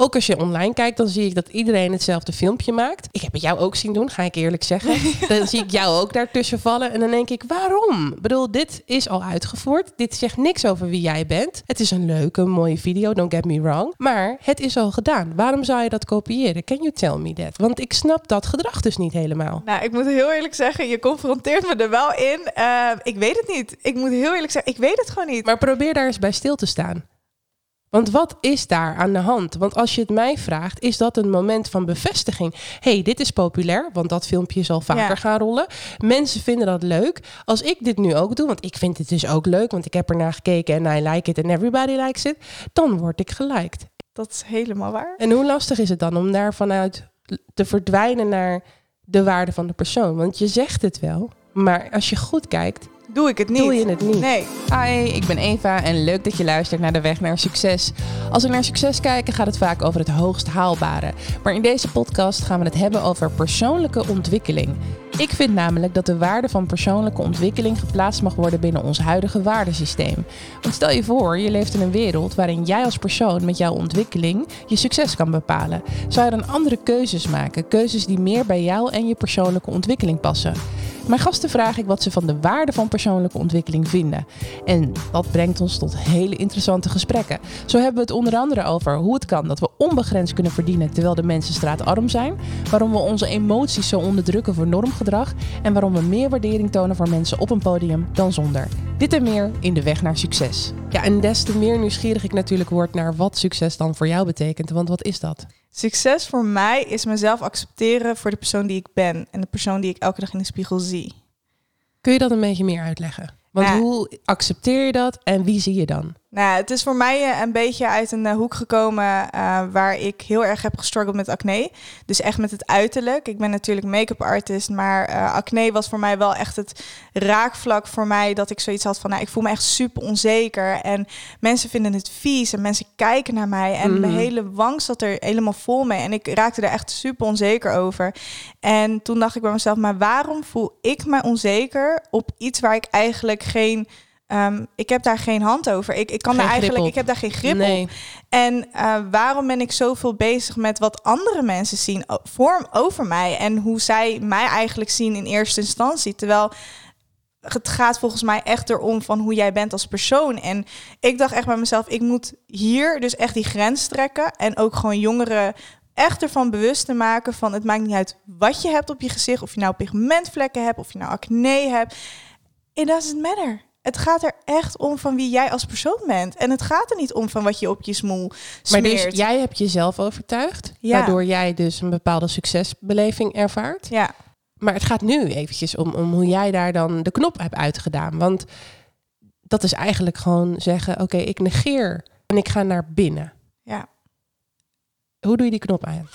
Ook als je online kijkt, dan zie ik dat iedereen hetzelfde filmpje maakt. Ik heb het jou ook zien doen, ga ik eerlijk zeggen. dan zie ik jou ook daartussen vallen. En dan denk ik, waarom? Ik bedoel, dit is al uitgevoerd. Dit zegt niks over wie jij bent. Het is een leuke, mooie video, don't get me wrong. Maar het is al gedaan. Waarom zou je dat kopiëren? Can you tell me that? Want ik snap dat gedrag dus niet helemaal. Nou, ik moet heel eerlijk zeggen, je confronteert me er wel in. Uh, ik weet het niet. Ik moet heel eerlijk zeggen, ik weet het gewoon niet. Maar probeer daar eens bij stil te staan. Want wat is daar aan de hand? Want als je het mij vraagt, is dat een moment van bevestiging. hey, dit is populair, want dat filmpje zal vaker gaan rollen. Mensen vinden dat leuk. Als ik dit nu ook doe, want ik vind het dus ook leuk, want ik heb ernaar gekeken en I like it and everybody likes it, dan word ik geliked. Dat is helemaal waar. En hoe lastig is het dan om daar vanuit te verdwijnen naar de waarde van de persoon? Want je zegt het wel, maar als je goed kijkt, doe ik het niet. Doe je het niet? Nee. Hi, ik ben Eva en leuk dat je luistert naar de weg naar succes. Als we naar succes kijken, gaat het vaak over het hoogst haalbare. Maar in deze podcast gaan we het hebben over persoonlijke ontwikkeling. Ik vind namelijk dat de waarde van persoonlijke ontwikkeling geplaatst mag worden binnen ons huidige waardesysteem. Want stel je voor, je leeft in een wereld waarin jij als persoon met jouw ontwikkeling je succes kan bepalen. Zou je dan andere keuzes maken? Keuzes die meer bij jou en je persoonlijke ontwikkeling passen? Mijn gasten vraag ik wat ze van de waarde van persoonlijke ontwikkeling vinden. En dat brengt ons tot hele interessante gesprekken. Zo hebben we het onder andere over hoe het kan dat we onbegrensd kunnen verdienen terwijl de mensen straatarm zijn. Waarom we onze emoties zo onderdrukken voor normgedrag. En waarom we meer waardering tonen voor mensen op een podium dan zonder. Dit en meer in de weg naar succes. Ja, en des te meer nieuwsgierig ik natuurlijk word naar wat succes dan voor jou betekent. Want wat is dat? Succes voor mij is mezelf accepteren voor de persoon die ik ben en de persoon die ik elke dag in de spiegel zie. Kun je dat een beetje meer uitleggen? Want hoe accepteer je dat en wie zie je dan? Nou, het is voor mij eh, een beetje uit een eh, hoek gekomen uh, waar ik heel erg heb gestruggeld met acne. Dus echt met het uiterlijk. Ik ben natuurlijk make-up artist, maar uh, acne was voor mij wel echt het raakvlak voor mij dat ik zoiets had van, nou, ik voel me echt super onzeker en mensen vinden het vies en mensen kijken naar mij en mm. mijn hele wang zat er helemaal vol mee en ik raakte er echt super onzeker over. En toen dacht ik bij mezelf, maar waarom voel ik me onzeker op iets waar ik eigenlijk geen Um, ik heb daar geen hand over. Ik, ik kan daar eigenlijk, ik heb daar geen grip nee. op. En uh, waarom ben ik zoveel bezig met wat andere mensen zien vorm over mij en hoe zij mij eigenlijk zien in eerste instantie? Terwijl het gaat volgens mij echt erom van hoe jij bent als persoon. En ik dacht echt bij mezelf, ik moet hier dus echt die grens trekken en ook gewoon jongeren echt ervan bewust te maken van het maakt niet uit wat je hebt op je gezicht, of je nou pigmentvlekken hebt, of je nou acne hebt. It doesn't matter. Het gaat er echt om van wie jij als persoon bent. En het gaat er niet om van wat je op je smoel smeert. Maar dus jij hebt jezelf overtuigd, ja. waardoor jij dus een bepaalde succesbeleving ervaart. Ja. Maar het gaat nu eventjes om, om hoe jij daar dan de knop hebt uitgedaan. Want dat is eigenlijk gewoon zeggen, oké, ik negeer en ik ga naar binnen. Ja. Hoe doe je die knop aan?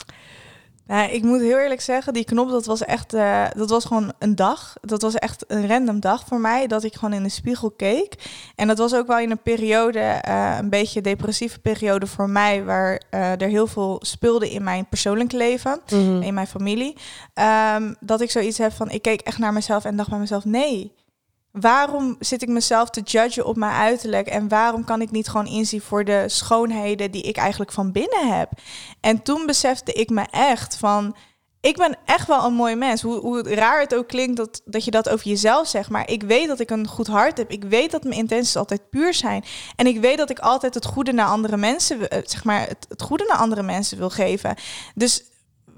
Nou, ik moet heel eerlijk zeggen, die knop, dat was echt, uh, dat was gewoon een dag. Dat was echt een random dag voor mij, dat ik gewoon in de spiegel keek. En dat was ook wel in een periode, uh, een beetje depressieve periode voor mij, waar uh, er heel veel speelde in mijn persoonlijk leven, mm -hmm. in mijn familie. Um, dat ik zoiets heb van, ik keek echt naar mezelf en dacht bij mezelf, nee, waarom zit ik mezelf te judgen op mijn uiterlijk? En waarom kan ik niet gewoon inzien voor de schoonheden die ik eigenlijk van binnen heb? En toen besefte ik me echt van. Ik ben echt wel een mooi mens. Hoe, hoe raar het ook klinkt dat, dat je dat over jezelf zegt. Maar ik weet dat ik een goed hart heb. Ik weet dat mijn intenties altijd puur zijn. En ik weet dat ik altijd het goede naar andere mensen, eh, zeg maar, het, het goede naar andere mensen wil geven. Dus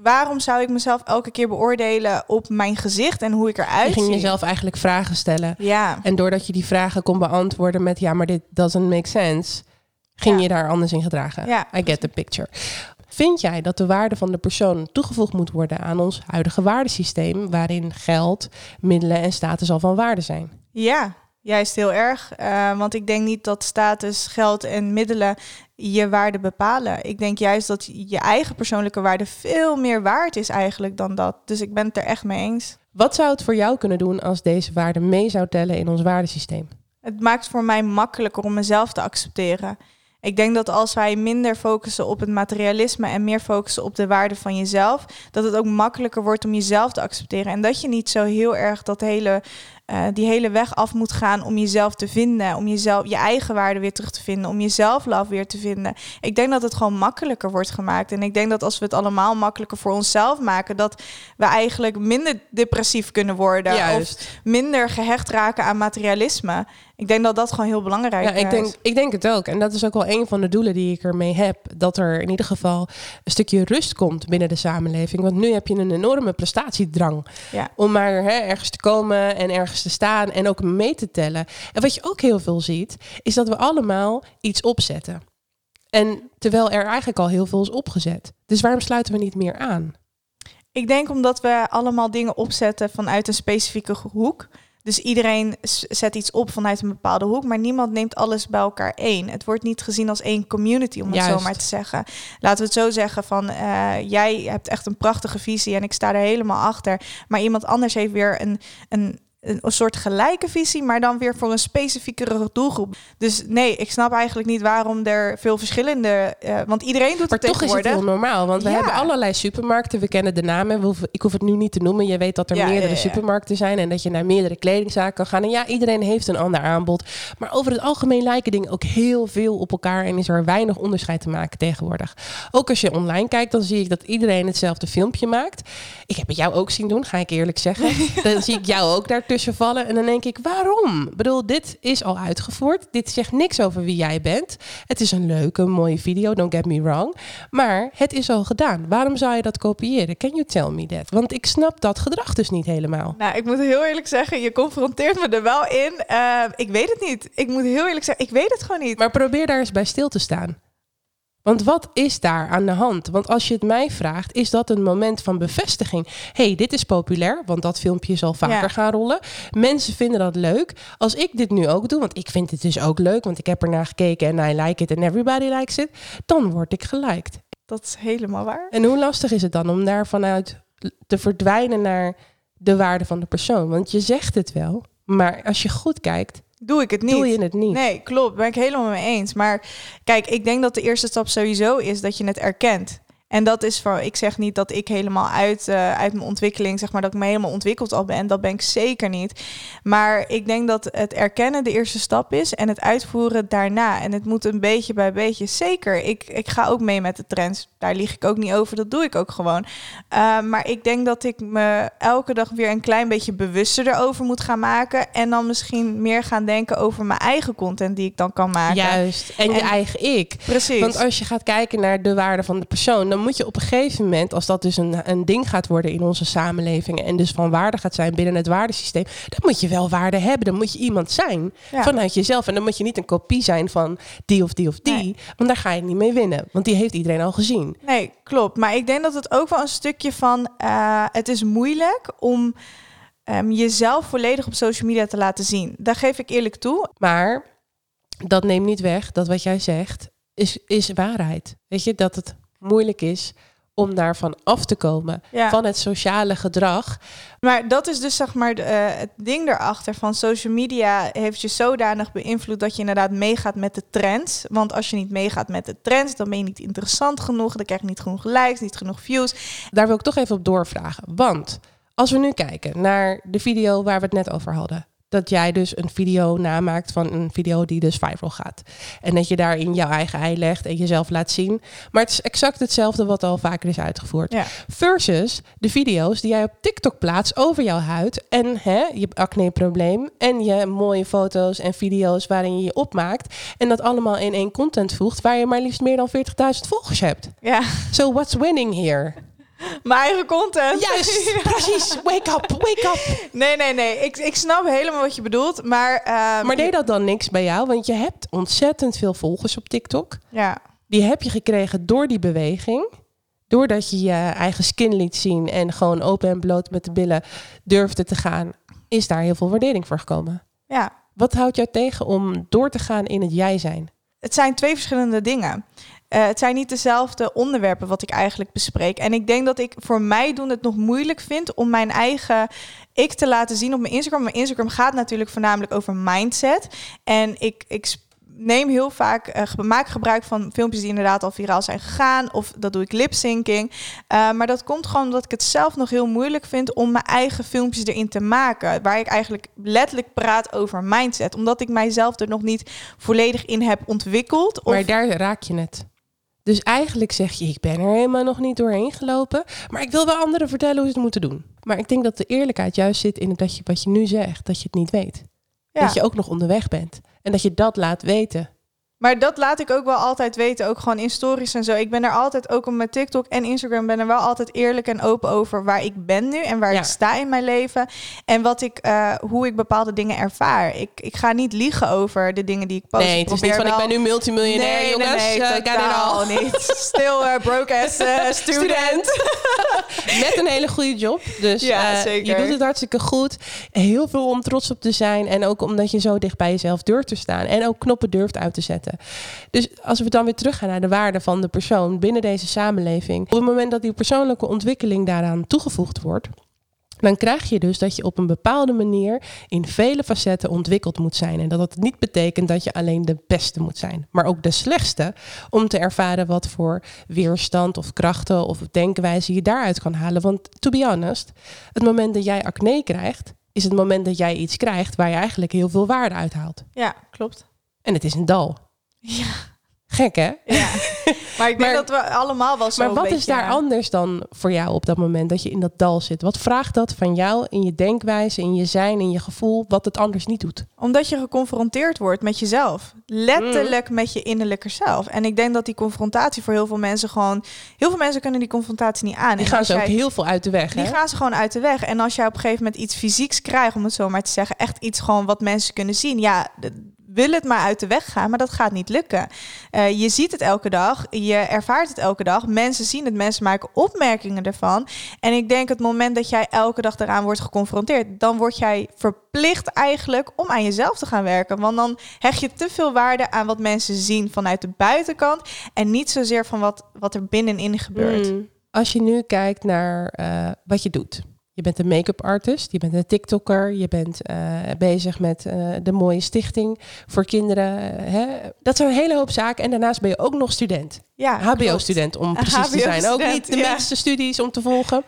waarom zou ik mezelf elke keer beoordelen op mijn gezicht en hoe ik eruit zie? Je ging jezelf eigenlijk vragen stellen. Ja. En doordat je die vragen kon beantwoorden met ja, maar dit doesn't make sense, ging je daar anders in gedragen. Ja. I get the picture. Vind jij dat de waarde van de persoon toegevoegd moet worden aan ons huidige waardesysteem, waarin geld, middelen en status al van waarde zijn? Ja, juist heel erg. Uh, want ik denk niet dat status, geld en middelen je waarde bepalen. Ik denk juist dat je eigen persoonlijke waarde veel meer waard is eigenlijk dan dat. Dus ik ben het er echt mee eens. Wat zou het voor jou kunnen doen als deze waarde mee zou tellen in ons waardesysteem? Het maakt voor mij makkelijker om mezelf te accepteren. Ik denk dat als wij minder focussen op het materialisme en meer focussen op de waarde van jezelf, dat het ook makkelijker wordt om jezelf te accepteren. En dat je niet zo heel erg dat hele eh, die hele weg af moet gaan om jezelf te vinden, om jezelf je eigen waarde weer terug te vinden, om jezelf love weer te vinden. Ik denk dat het gewoon makkelijker wordt gemaakt. En ik denk dat als we het allemaal makkelijker voor onszelf maken, dat we eigenlijk minder depressief kunnen worden Juist. of minder gehecht raken aan materialisme. Ik denk dat dat gewoon heel belangrijk Ja, ik is. denk, ik denk het ook. En dat is ook wel een van de doelen die ik ermee heb. Dat er in ieder geval een stukje rust komt binnen de samenleving. Want nu heb je een enorme prestatiedrang. Ja. Om maar hè, ergens te komen en ergens te staan en ook mee te tellen. En wat je ook heel veel ziet, is dat we allemaal iets opzetten. En terwijl er eigenlijk al heel veel is opgezet. Dus waarom sluiten we niet meer aan? Ik denk omdat we allemaal dingen opzetten vanuit een specifieke hoek. Dus iedereen zet iets op vanuit een bepaalde hoek, maar niemand neemt alles bij elkaar één. Het wordt niet gezien als één community, om het Juist. zo maar te zeggen. Laten we het zo zeggen van, eh, jij hebt echt een prachtige visie en ik sta er helemaal achter. Maar iemand anders heeft weer een, een, een, soort gelijke visie, maar dan weer voor een specifiekere doelgroep. Dus nee, ik snap eigenlijk niet waarom er veel verschillende... eh, want iedereen doet Maar het toch is het heel normaal. Want we Ja. hebben allerlei supermarkten. We kennen de namen. We hoeven- ik hoef het nu niet te noemen. Je weet dat er Ja, meerdere ja. supermarkten zijn. En dat je naar meerdere kledingzaken kan gaan. En ja, iedereen heeft een ander aanbod. Maar over het algemeen lijken dingen ook heel veel op elkaar. En is er weinig onderscheid te maken tegenwoordig. Ook als je online kijkt, dan zie ik dat iedereen hetzelfde filmpje maakt. Ik heb het jou ook zien doen, ga ik eerlijk zeggen. dan zie ik jou ook daartussen vallen. En dan denk ik, waarom? Ik bedoel, dit is al uitgevoerd. Dit zegt niks over wie jij bent. Het is een leuke, mooie video, don't get me wrong. Maar het is al gedaan. Waarom zou je dat kopiëren? Can you tell me that? Want ik snap dat gedrag dus niet helemaal. Nou, ik moet heel eerlijk zeggen, je confronteert me er wel in. Eh, ik weet het niet. Ik moet heel eerlijk zeggen, ik weet het gewoon niet. Maar probeer daar eens bij stil te staan. Want wat is daar aan de hand? Want als je het mij vraagt, is dat een moment van bevestiging. hey, dit is populair, want dat filmpje zal vaker Ja. gaan rollen. Mensen vinden dat leuk. Als ik dit nu ook doe, want ik vind het dus ook leuk, want ik heb ernaar gekeken en I like it and everybody likes it, dan word ik geliked. Dat is helemaal waar. En hoe lastig is het dan om daar vanuit te verdwijnen naar de waarde van de persoon? Want je zegt het wel, maar als je goed kijkt, Doe ik het niet. doe je het niet. Nee, klopt. Ben ik helemaal mee eens. Maar kijk, ik denk dat de eerste stap sowieso is dat je het erkent. En dat is van, ik zeg niet dat ik helemaal uit, eh, uit mijn ontwikkeling, zeg maar, dat ik me helemaal ontwikkeld al ben. Dat ben ik zeker niet. Maar ik denk dat het erkennen de eerste stap is en het uitvoeren daarna. En het moet een beetje bij beetje. Zeker, ik, ik ga ook mee met de trends. Daar lieg ik ook niet over, dat doe ik ook gewoon. Uh, maar ik denk dat ik me elke dag weer een klein beetje bewuster erover moet gaan maken. En dan misschien meer gaan denken over mijn eigen content die ik dan kan maken. Juist, en, je En- eigen ik. Precies. Want als je gaat kijken naar de waarde van de persoon, dan moet je op een gegeven moment, als dat dus een, een ding gaat worden in onze samenleving en dus van waarde gaat zijn binnen het waardesysteem, dan moet je wel waarde hebben. Dan moet je iemand zijn Ja. vanuit jezelf. En dan moet je niet een kopie zijn van die of die of die, Nee. want daar ga je niet mee winnen. Want die heeft iedereen al gezien. Nee, klopt. Maar ik denk dat het ook wel een stukje van... eh, het is moeilijk om ehm, jezelf volledig op social media te laten zien. Daar geef ik eerlijk toe. Maar dat neemt niet weg dat wat jij zegt is, is waarheid. Weet je, dat het moeilijk is om daarvan af te komen. Ja. Van het sociale gedrag. Maar dat is dus zeg maar eh, het ding erachter van social media heeft je zodanig beïnvloed dat je inderdaad meegaat met de trends. Want als je niet meegaat met de trends, dan ben je niet interessant genoeg. Dan krijg je niet genoeg likes, niet genoeg views. Daar wil ik toch even op doorvragen. Want als we nu kijken naar de video waar we het net over hadden. Dat jij dus een video namaakt van een video die dus viral gaat. En dat je daarin jouw eigen ei legt en jezelf laat zien. Maar het is exact hetzelfde wat al vaker is uitgevoerd. Ja. Versus de video's die jij op TikTok plaatst over jouw huid. En hè, je acne-probleem. En je mooie foto's en video's waarin je je opmaakt. En dat allemaal in één content voegt. Waar je maar liefst meer dan 40.000 volgers hebt. Ja, So what's winning here? mijn eigen content. Juist, precies. Wake up, wake up. Nee, nee, nee. Ik, ik snap helemaal wat je bedoelt. Maar, ehm, Maar deed dat dan niks bij jou? Want je hebt ontzettend veel volgers op TikTok. Ja, Die heb je gekregen door die beweging. Doordat je je eigen skin liet zien en gewoon open en bloot met de billen durfde te gaan, is daar heel veel waardering voor gekomen. ja. Wat houdt jou tegen om door te gaan in het jij zijn? Het zijn twee verschillende dingen. Eh, het zijn niet dezelfde onderwerpen wat ik eigenlijk bespreek. En ik denk dat ik voor mij doen het nog moeilijk vind om mijn eigen ik te laten zien op mijn Instagram. Mijn Instagram gaat natuurlijk voornamelijk over mindset. En ik, ik neem heel vaak, uh, maak gebruik van filmpjes die inderdaad al viraal zijn gegaan. Of dat doe ik lip-syncing. Uh, maar dat komt gewoon omdat ik het zelf nog heel moeilijk vind om mijn eigen filmpjes erin te maken. Waar ik eigenlijk letterlijk praat over mindset. Omdat ik mijzelf er nog niet volledig in heb ontwikkeld. Maar daar raak je het. Dus eigenlijk zeg je, ik ben er helemaal nog niet doorheen gelopen. Maar ik wil wel anderen vertellen hoe ze het moeten doen. Maar ik denk dat de eerlijkheid juist zit in het dat je wat je nu zegt, dat je het niet weet. Dat je ook nog onderweg bent. En dat je dat laat weten. Maar dat laat ik ook wel altijd weten, ook gewoon in stories en zo. Ik ben er altijd, ook op mijn TikTok en Instagram, ben er wel altijd eerlijk en open over waar ik ben nu en waar ik sta in mijn leven. En wat ik, uh, hoe ik bepaalde dingen ervaar. Ik, ik ga niet liegen over de dingen die ik post. Nee, het is niet van ik ben nu multimiljonair, nee, jongens. Nee, nee, uh, totaal niet. Still uh, broke as student. student. Met een hele goede job. Dus ja, zeker. je doet het hartstikke goed. Heel veel om trots op te zijn. En ook omdat je zo dicht bij jezelf durft te staan. En ook knoppen durft uit te zetten. Dus als we dan weer teruggaan naar de waarde van de persoon binnen deze samenleving. Op het moment dat die persoonlijke ontwikkeling daaraan toegevoegd wordt, dan krijg je dus dat je op een bepaalde manier in vele facetten ontwikkeld moet zijn. En dat dat niet betekent dat je alleen de beste moet zijn, maar ook de slechtste. Om te ervaren wat voor weerstand of krachten of denkwijze je daaruit kan halen. Want to be honest, het moment dat jij acne krijgt, is het moment dat jij iets krijgt waar je eigenlijk heel veel waarde uithaalt. Ja, klopt. En het is een dal. Ja. Gek hè? Ja. Maar ik denk dat we allemaal wel zo. Maar wat is daar anders dan voor jou op dat moment dat je in dat dal zit? Wat vraagt dat van jou in je denkwijze, in je zijn, in je gevoel, wat het anders niet doet? Omdat je geconfronteerd wordt met jezelf. Letterlijk met je innerlijke zelf. En ik denk dat die confrontatie voor heel veel mensen gewoon. Heel veel mensen kunnen die confrontatie niet aan. Die gaan ze ook heel veel uit de weg. Die gaan ze gewoon uit de weg. En als jij op een gegeven moment iets fysieks krijgt, om het zo maar te zeggen, echt iets gewoon wat mensen kunnen zien. Ja, wil het maar uit de weg gaan, maar dat gaat niet lukken. Uh, je ziet het elke dag, je ervaart het elke dag. Mensen zien het, mensen maken opmerkingen ervan. En ik denk het moment dat jij elke dag eraan wordt geconfronteerd, dan word jij verplicht eigenlijk om aan jezelf te gaan werken. Want dan hecht je te veel waarde aan wat mensen zien vanuit de buitenkant en niet zozeer van wat, wat er binnenin gebeurt. Hmm. Als je nu kijkt naar uh, wat je doet je bent een make-up artist, je bent een TikToker, je bent uh, bezig met uh, de mooie stichting voor kinderen. Hè? Dat zijn een hele hoop zaken. En daarnaast ben je ook nog student. Ja, HBO-student om precies te zijn. Ook niet de ja. minste studies om te volgen.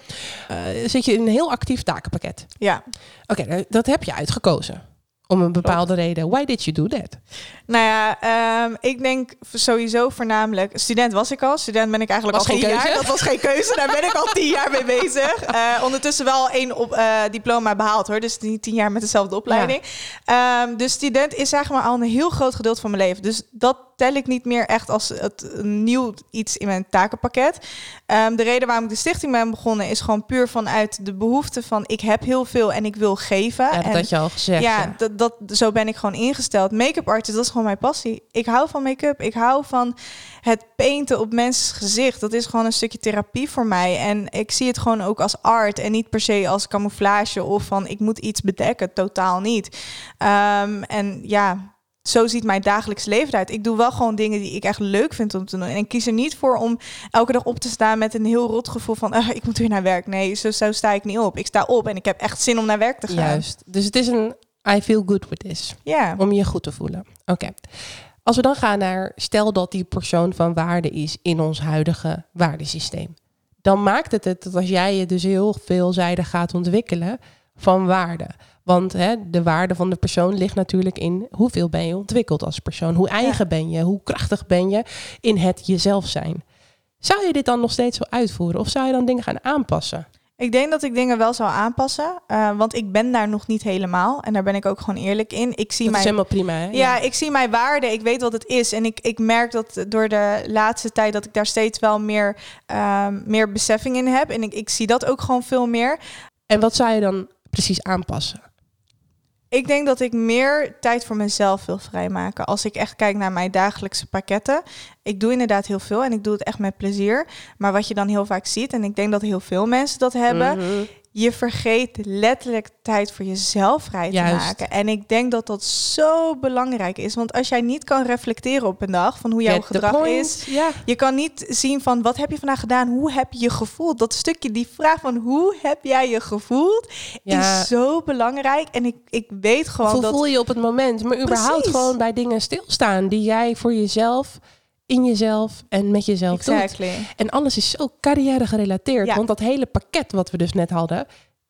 Uh, zit je in een heel actief takenpakket. Ja. Oké, dat heb je uitgekozen. Om een bepaalde reden. Why did you do that? Nou ja, um, ik denk sowieso voornamelijk... Student was ik al. Student ben ik eigenlijk was al tien jaar. Dat was geen keuze. Daar ben ik al tien jaar mee bezig. Uh, ondertussen wel één op, uh, diploma behaald hoor. Dus niet tien jaar met dezelfde opleiding. Ja. Um, dus student is zeg maar al een heel groot gedeelte van mijn leven. Dus dat tel ik niet meer echt als het nieuw iets in mijn takenpakket. Um, de reden waarom ik de stichting ben begonnen is gewoon puur vanuit de behoefte van ik heb heel veel en ik wil geven. Ja, dat en, had je al gezegd. Ja, ja. Dat, dat, zo ben ik gewoon ingesteld. Make-up artist, dat is gewoon mijn passie. Ik hou van make-up. Ik hou van het painten op mensen's gezicht. Dat is gewoon een stukje therapie voor mij. En ik zie het gewoon ook als art en niet per se als camouflage of van ik moet iets bedekken. Totaal niet. Um, en ja, zo ziet mijn dagelijks leven uit. Ik doe wel gewoon dingen die ik echt leuk vind om te doen. En ik kies er niet voor om elke dag op te staan met een heel rot gevoel van uh, ik moet weer naar werk. Nee, zo, zo sta ik niet op. Ik sta op en ik heb echt zin om naar werk te gaan. Juist. Dus het is een I feel good with this. Ja. Om je goed te voelen. Oké. Als we dan gaan naar, stel dat die persoon van waarde is in ons huidige waardesysteem. Dan maakt het het dat als jij je dus heel veelzijdig gaat ontwikkelen van waarde. Want hè, de waarde van de persoon ligt natuurlijk in hoeveel ben je ontwikkeld als persoon. Hoe eigen ben je? Hoe krachtig ben je in het jezelf zijn? Zou je dit dan nog steeds zo uitvoeren? Of zou je dan dingen gaan aanpassen? Ik denk dat ik dingen wel zou aanpassen, uh, want ik ben daar nog niet helemaal. En daar ben ik ook gewoon eerlijk in. Ik zie dat mijn, is helemaal prima. Hè? Ja, ja, ik zie mijn waarde. Ik weet wat het is. En ik, ik merk dat door de laatste tijd dat ik daar steeds wel meer, uh, meer beseffing in heb. En ik, ik zie dat ook gewoon veel meer. En wat zou je dan precies aanpassen? Ik denk dat ik meer tijd voor mezelf wil vrijmaken. Als ik echt kijk naar mijn dagelijkse pakketten. Ik doe inderdaad heel veel en ik doe het echt met plezier. Maar wat je dan heel vaak ziet, en ik denk dat heel veel mensen dat hebben. Mhm je vergeet letterlijk tijd voor jezelf vrij te Juist. maken. En ik denk dat dat zo belangrijk is. Want als jij niet kan reflecteren op een dag van hoe jouw Get gedrag is, je kan niet zien van wat heb je vandaag gedaan, hoe heb je je gevoeld. Dat stukje, die vraag van hoe heb jij je gevoeld, Ja. is zo belangrijk. En ik, ik weet gewoon Hoe dat... voel je op het moment? Maar überhaupt Precies. gewoon bij dingen stilstaan die jij voor jezelf, in jezelf en met jezelf doet. En alles is zo carrière gerelateerd. Ja. Want dat hele pakket wat we dus net hadden,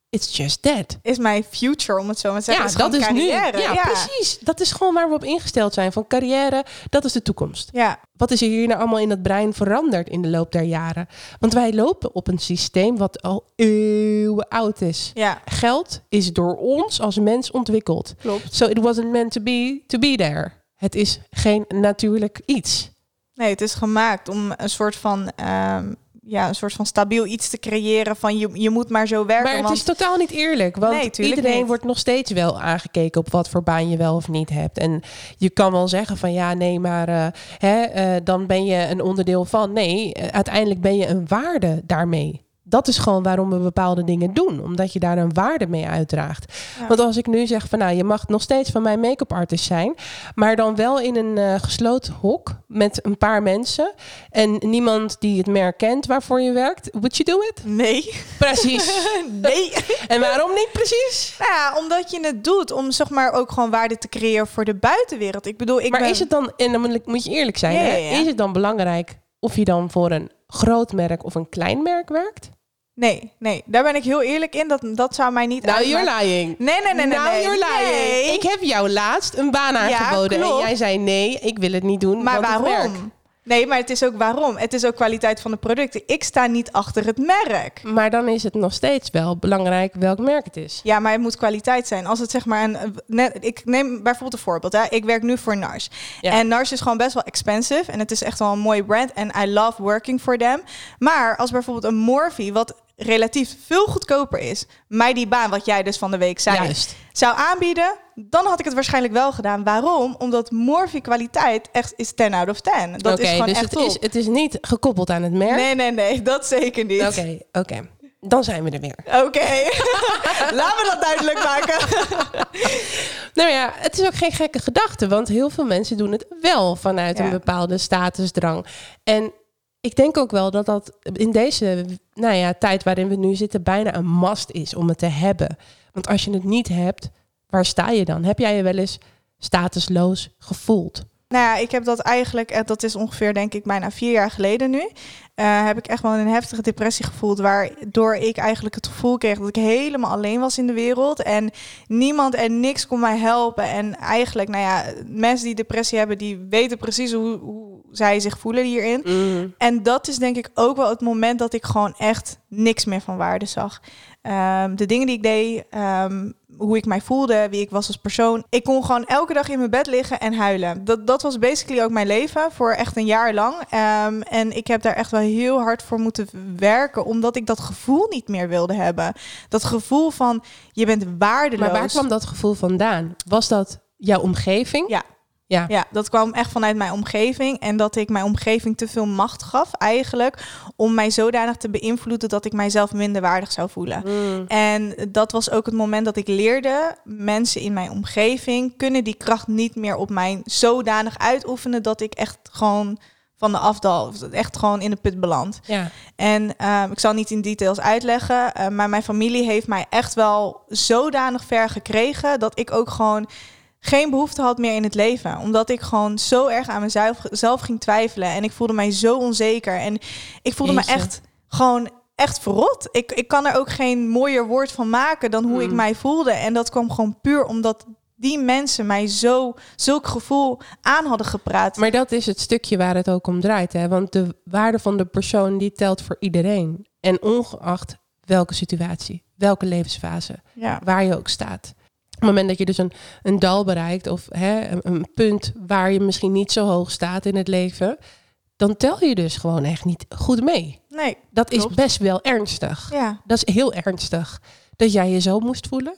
it's just that. Is mijn future, om het zo maar te zeggen. Ja, is dat is carrière. nu. Ja, precies. Dat is gewoon waar we op ingesteld zijn. Van carrière, dat is de toekomst. Ja, Wat is er hier nou allemaal in dat brein veranderd in de loop der jaren? Want wij lopen op een systeem wat al eeuwen oud is. ja, Geld is door ons als mens ontwikkeld. klopt. So it wasn't meant to be to be there. Het is geen natuurlijk iets. Nee, het is gemaakt om een soort van, ehm, ja, een soort van stabiel iets te creëren van je, je moet maar zo werken. Maar het want is totaal niet eerlijk. Want Nee, iedereen niet. wordt nog steeds wel aangekeken op wat voor baan je wel of niet hebt. En je kan wel zeggen van ja, nee, maar eh, hè, eh, dan ben je een onderdeel van. Nee, eh, uiteindelijk ben je een waarde daarmee. Dat is gewoon waarom we bepaalde dingen doen. Omdat je daar een waarde mee uitdraagt. Ja. Want als ik nu zeg van nou, je mag nog steeds van mijn make-up artist zijn. Maar dan wel in een eh, gesloten hok met een paar mensen. En niemand die het merk kent waarvoor je werkt. Would you do it? Nee. Precies. nee. En waarom niet precies? Nou ja, omdat je het doet om zeg maar ook gewoon waarde te creëren voor de buitenwereld. Ik bedoel, ik maar ben... is het dan, en dan moet je eerlijk zijn, Ja, hè? is het dan belangrijk of je dan voor een groot merk of een klein merk werkt? Nee, nee, daar ben ik heel eerlijk in. Dat, dat zou mij niet Nou, you're lying. Nee, nee, nee, nee. nou, nee. you're lying. Nee. Ik heb jou laatst een baan aangeboden en jij zei nee, ik wil het niet doen. Maar waarom? Nee, maar het is ook waarom. Het is ook kwaliteit van de producten. Ik sta niet achter het merk. Maar dan is het nog steeds wel belangrijk welk merk het is. Ja, maar het moet kwaliteit zijn. Als het zeg maar een. Net, ik neem bijvoorbeeld een voorbeeld. Hè. Ik werk nu voor NARS. Ja. En NARS is gewoon best wel expensive. En het is echt wel een mooie brand. En I love working for them. Maar als bijvoorbeeld een Morphe, wat relatief veel goedkoper is, mij die baan, wat jij dus van de week zei, Juist. zou aanbieden, dan had ik het waarschijnlijk wel gedaan. Waarom? Omdat Morphe kwaliteit echt is 10 out of 10. Dat is gewoon dus echt het top. is, het is niet gekoppeld aan het merk. Nee, nee, nee, dat zeker niet. Oké, oké. Dan zijn we er weer. Oké, laten we dat duidelijk maken. Nou ja, het is ook geen gekke gedachte, want heel veel mensen doen het wel vanuit Ja. een bepaalde statusdrang. En ik denk ook wel dat dat in deze nou ja, tijd waarin we nu zitten bijna een must is om het te hebben. Want als je het niet hebt, waar sta je dan? Heb jij je wel eens statusloos gevoeld? Nou ja, ik heb dat eigenlijk, eh, dat is ongeveer denk ik bijna vier jaar geleden nu. eh, heb ik echt wel een heftige depressie gevoeld. Waardoor ik eigenlijk het gevoel kreeg dat ik helemaal alleen was in de wereld. En niemand en niks kon mij helpen. En eigenlijk, nou ja, mensen die depressie hebben, die weten precies hoe, hoe zij zich voelen hierin. En dat is denk ik ook wel het moment dat ik gewoon echt niks meer van waarde zag. Ehm, de dingen die ik deed, ehm, hoe ik mij voelde, wie ik was als persoon. Ik kon gewoon elke dag in mijn bed liggen en huilen. Dat, dat was basically ook mijn leven voor echt een jaar lang. Ehm, en ik heb daar echt wel heel hard voor moeten werken, omdat ik dat gevoel niet meer wilde hebben. Dat gevoel van je bent waardeloos. Maar waar kwam dat gevoel vandaan? Was dat jouw omgeving? Ja. Ja. Ja, dat kwam echt vanuit mijn omgeving. En dat ik mijn omgeving te veel macht gaf, eigenlijk. Om mij zodanig te beïnvloeden dat ik mijzelf minder waardig zou voelen. Mm. En dat was ook het moment dat ik leerde. Mensen in mijn omgeving kunnen die kracht niet meer op mij zodanig uitoefenen. dat ik echt gewoon van de afdal, echt gewoon in de put beland. Ja. En ehm, ik zal niet in details uitleggen, eh, maar mijn familie heeft mij echt wel zodanig ver gekregen dat ik ook gewoon geen behoefte had meer in het leven. Omdat ik gewoon zo erg aan mezelf zelf ging twijfelen. En ik voelde mij zo onzeker. En ik voelde Jeetje. me echt gewoon echt verrot. Ik, ik kan er ook geen mooier woord van maken dan hoe ik Mm. mij voelde. En dat kwam gewoon puur omdat die mensen mij zo zulk gevoel aan hadden gepraat. Maar dat is het stukje waar het ook om draait. Hè? Want de waarde van de persoon die telt voor iedereen. En ongeacht welke situatie, welke levensfase, ja. waar je ook staat. Op het moment dat je dus een, een dal bereikt of hè, een, een punt waar je misschien niet zo hoog staat in het leven, dan tel je dus gewoon echt niet goed mee. Nee, Dat is best wel ernstig. ja. Dat is heel ernstig. Dat jij je zo moest voelen.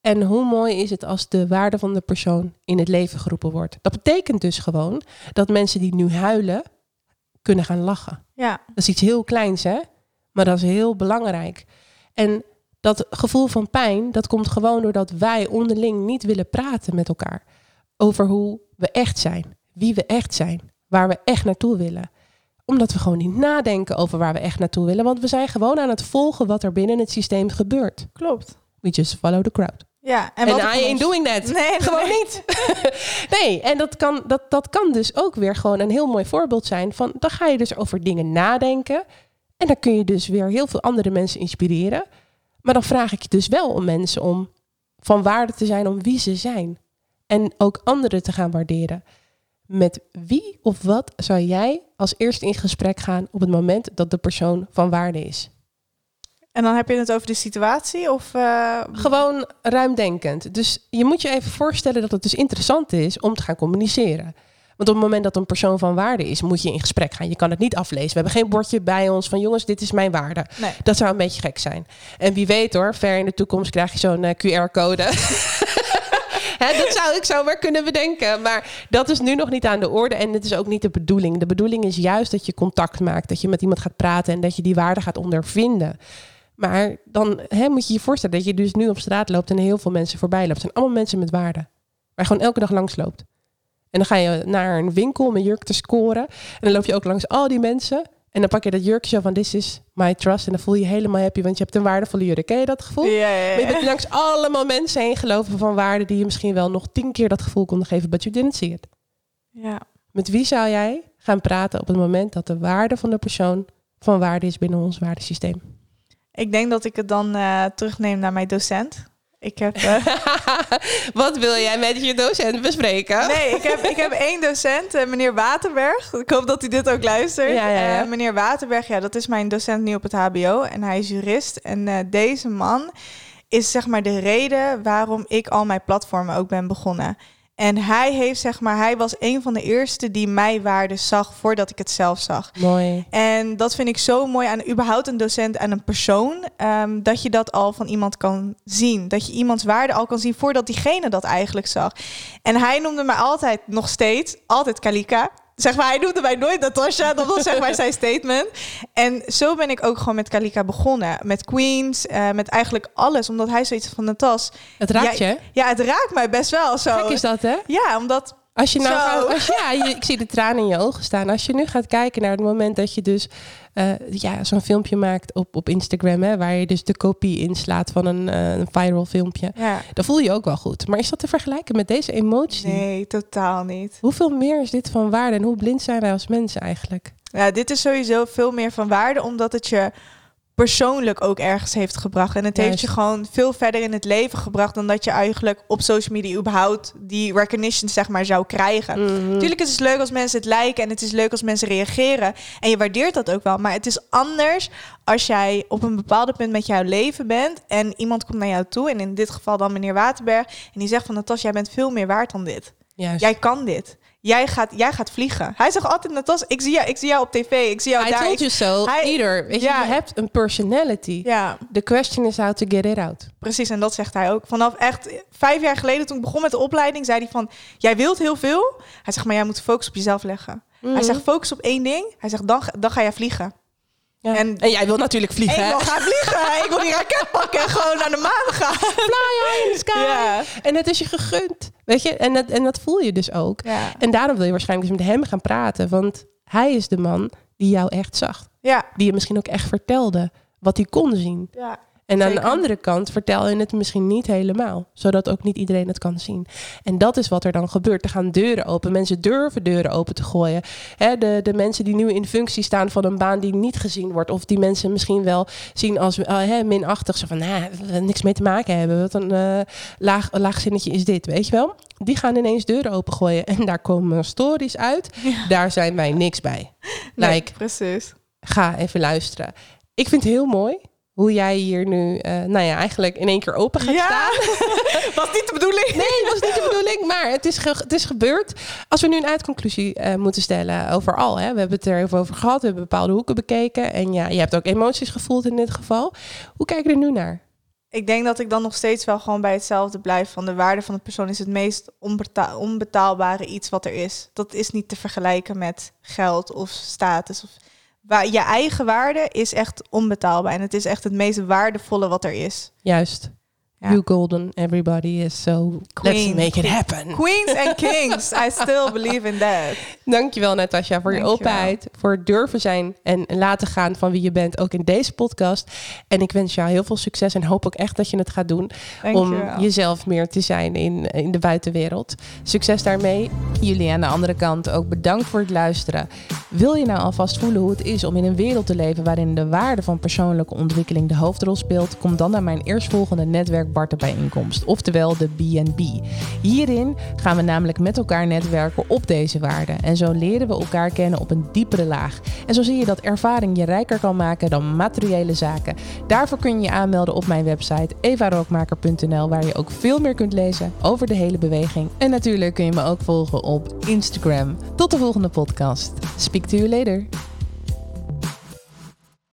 En hoe mooi is het als de waarde van de persoon in het leven geroepen wordt. Dat betekent dus gewoon dat mensen die nu huilen, kunnen gaan lachen. Ja, Dat is iets heel kleins, hè? Maar dat is heel belangrijk. En Dat gevoel van pijn, dat komt gewoon doordat wij onderling niet willen praten met elkaar. Over hoe we echt zijn, wie we echt zijn, waar we echt naartoe willen. Omdat we gewoon niet nadenken over waar we echt naartoe willen. Want we zijn gewoon aan het volgen wat er binnen het systeem gebeurt. Klopt. We just follow the crowd. Ja, En, I ain't doing that. Nee, nee, gewoon nee. niet. nee, en dat kan, dat, dat kan dus ook weer gewoon een heel mooi voorbeeld zijn van... dan ga je dus over dingen nadenken. En dan kun je dus weer heel veel andere mensen inspireren. Maar dan vraag ik je dus wel om mensen om van waarde te zijn om wie ze zijn. En ook anderen te gaan waarderen. Met wie of wat zou jij als eerste in gesprek gaan op het moment dat de persoon van waarde is? En dan heb je het over de situatie of... eh, Gewoon ruimdenkend. Dus je moet je even voorstellen dat het dus interessant is om te gaan communiceren. Want op het moment dat een persoon van waarde is, moet je in gesprek gaan. Je kan het niet aflezen. We hebben geen bordje bij ons van jongens, dit is mijn waarde. nee. Dat zou een beetje gek zijn. En wie weet hoor, ver in de toekomst krijg je zo'n eh, QR-code. Dat zou ik zomaar kunnen bedenken. Maar dat is nu nog niet aan de orde. En het is ook niet de bedoeling. De bedoeling is juist dat je contact maakt. Dat je met iemand gaat praten en dat je die waarde gaat ondervinden. Maar dan moet je je voorstellen dat je dus nu op straat loopt en heel veel mensen voorbij loopt. Het zijn allemaal mensen met waarde. Waar je gewoon elke dag langs loopt. En dan ga je naar een winkel om een jurk te scoren. En dan loop je ook langs al die mensen. En dan pak je dat jurkje zo van this is my trust. En dan voel je je helemaal happy, want je hebt een waardevolle jurk. Ken je dat gevoel? Ja, ja, Maar je bent langs allemaal mensen heen gelopen van waarde die je misschien wel nog tien keer dat gevoel konden geven, but you didn't see it. ja. Met wie zou jij gaan praten op het moment dat de waarde van de persoon van waarde is binnen ons waardesysteem? Ik denk dat ik het dan eh, terugneem naar mijn docent. Ik heb... eh, Wat wil jij met je docent bespreken? Nee, ik heb, ik heb één docent, eh, meneer Waterberg. Ik hoop dat hij dit ook luistert. Ja, ja, ja. Eh, meneer Waterberg, ja, dat is mijn docent nu op het HBO. En hij is jurist. En deze man is zeg maar de reden waarom ik al mijn platformen ook ben begonnen. En hij heeft zeg maar, hij was een van de eerste die mij waarde zag voordat ik het zelf zag. Mooi. En dat vind ik zo mooi aan überhaupt een docent en een persoon. ehm, dat je dat al van iemand kan zien. Dat je iemands waarde al kan zien voordat diegene dat eigenlijk zag. En hij noemde mij altijd, nog steeds, altijd Kalika. Zeg maar, hij noemde mij nooit Natasha. Dat was zeg maar zijn statement. En zo ben ik ook gewoon met Kalika begonnen. Met Queens, eh, met eigenlijk alles. Omdat hij zoiets van Natas. Het raakt je. Ja, het raakt mij best wel zo. Gek is dat, hè? Ja, omdat... Als je nou Zo. gaat, als, ja, je, ik zie de tranen in je ogen staan. Als je nu gaat kijken naar het moment dat je dus eh, ja, zo'n filmpje maakt op, op Instagram, hè, waar je dus de kopie inslaat van een, eh, een viral filmpje, Ja, dan voel je je ook wel goed. Maar is dat te vergelijken met deze emotie? nee, totaal niet. Hoeveel meer is dit van waarde en hoe blind zijn wij als mensen eigenlijk? Ja, dit is sowieso veel meer van waarde, omdat het je persoonlijk ook ergens heeft gebracht. En het heeft je gewoon veel verder in het leven gebracht dan dat je eigenlijk op social media überhaupt die recognition zeg maar zou krijgen. Natuurlijk is het leuk als mensen het liken en het is leuk als mensen reageren. En je waardeert dat ook wel. Maar het is anders als jij op een bepaald punt met jouw leven bent en iemand komt naar jou toe. En in dit geval dan meneer Waterberg. En die zegt van Natas, jij bent veel meer waard dan dit. Juist. Jij kan dit. Jij gaat, jij gaat vliegen. Hij zegt altijd, Natas, ik zie jou, ik zie jou op tv. Ik zie jou I daar. told you so. Hij- Ieder. Weet Ja. je hebt een personality. Ja, The question is how to get it out. precies. En dat zegt hij ook. Vanaf echt vijf jaar geleden, toen ik begon met de opleiding, zei hij van... Jij wilt heel veel. Hij zegt, maar jij moet focus op jezelf leggen. Hij Mhm. zegt, focus op één ding. Hij zegt, dan, dan ga jij vliegen. Ja. en- En, jij wil natuurlijk vliegen. Ik wil gaan vliegen. ik wil die raket pakken en gewoon naar de maan gaan. Fly high in the sky. Ja. En het is je gegund. Weet je? En dat, en dat voel je dus ook. Ja. En daarom wil je waarschijnlijk dus met hem gaan praten. Want hij is de man die jou echt zag. Ja. Die je misschien ook echt vertelde wat hij kon zien. ja. En aan de andere kant vertel je het misschien niet helemaal. Zodat ook niet iedereen het kan zien. En dat is wat er dan gebeurt. Er gaan deuren open. Mensen durven deuren open te gooien. De, de mensen die nu in functie staan van een baan die niet gezien wordt. Of die mensen misschien wel zien als uh, hè, minachtig. Zo van, nou, niks mee te maken hebben. Wat een eh, laag, laag zinnetje is dit, weet je wel? Die gaan ineens deuren opengooien. En daar komen stories uit. Daar zijn wij niks bij. Nee, Like, precies. ga even luisteren. Ik vind het heel mooi hoe jij hier nu, eh, nou ja, eigenlijk in één keer open gaat Ja. staan. Was niet de bedoeling. Nee, dat was niet de bedoeling, maar het is, ge- het is gebeurd. Als we nu een uitconclusie eh, moeten stellen overal, hè, we hebben het er even over gehad, we hebben bepaalde hoeken bekeken en ja, je hebt ook emoties gevoeld in dit geval. Hoe kijk je er nu naar? Ik denk dat ik dan nog steeds wel gewoon bij hetzelfde blijf. Van de waarde van de persoon is het meest onbeta- onbetaalbare iets wat er is. Dat is niet te vergelijken met geld of status. Of waar je eigen waarde is echt onbetaalbaar. En het is echt het meest waardevolle wat er is. Juist. Ja. You golden, everybody is so... Queen. Let's make it happen. Queens and kings, I still believe in that. Dankjewel Natasja voor je openheid, voor het durven zijn en laten gaan van wie je bent, ook in deze podcast. En ik wens jou heel veel succes en hoop ook echt dat je het gaat doen om jezelf meer te zijn in, in de buitenwereld. Succes daarmee. Jullie aan de andere kant ook bedankt voor het luisteren. Wil je nou alvast voelen hoe het is om in een wereld te leven waarin de waarde van persoonlijke ontwikkeling de hoofdrol speelt? Kom dan naar mijn eerstvolgende netwerk Barten bijeenkomst, oftewel de B&B. Hierin gaan we namelijk met elkaar netwerken op deze waarden en zo leren we elkaar kennen op een diepere laag. En zo zie je dat ervaring je rijker kan maken dan materiële zaken. Daarvoor kun je je aanmelden op mijn website evarookmaker.nl waar je ook veel meer kunt lezen over de hele beweging. En natuurlijk kun je me ook volgen op Instagram. Tot de volgende podcast. Speak to you later.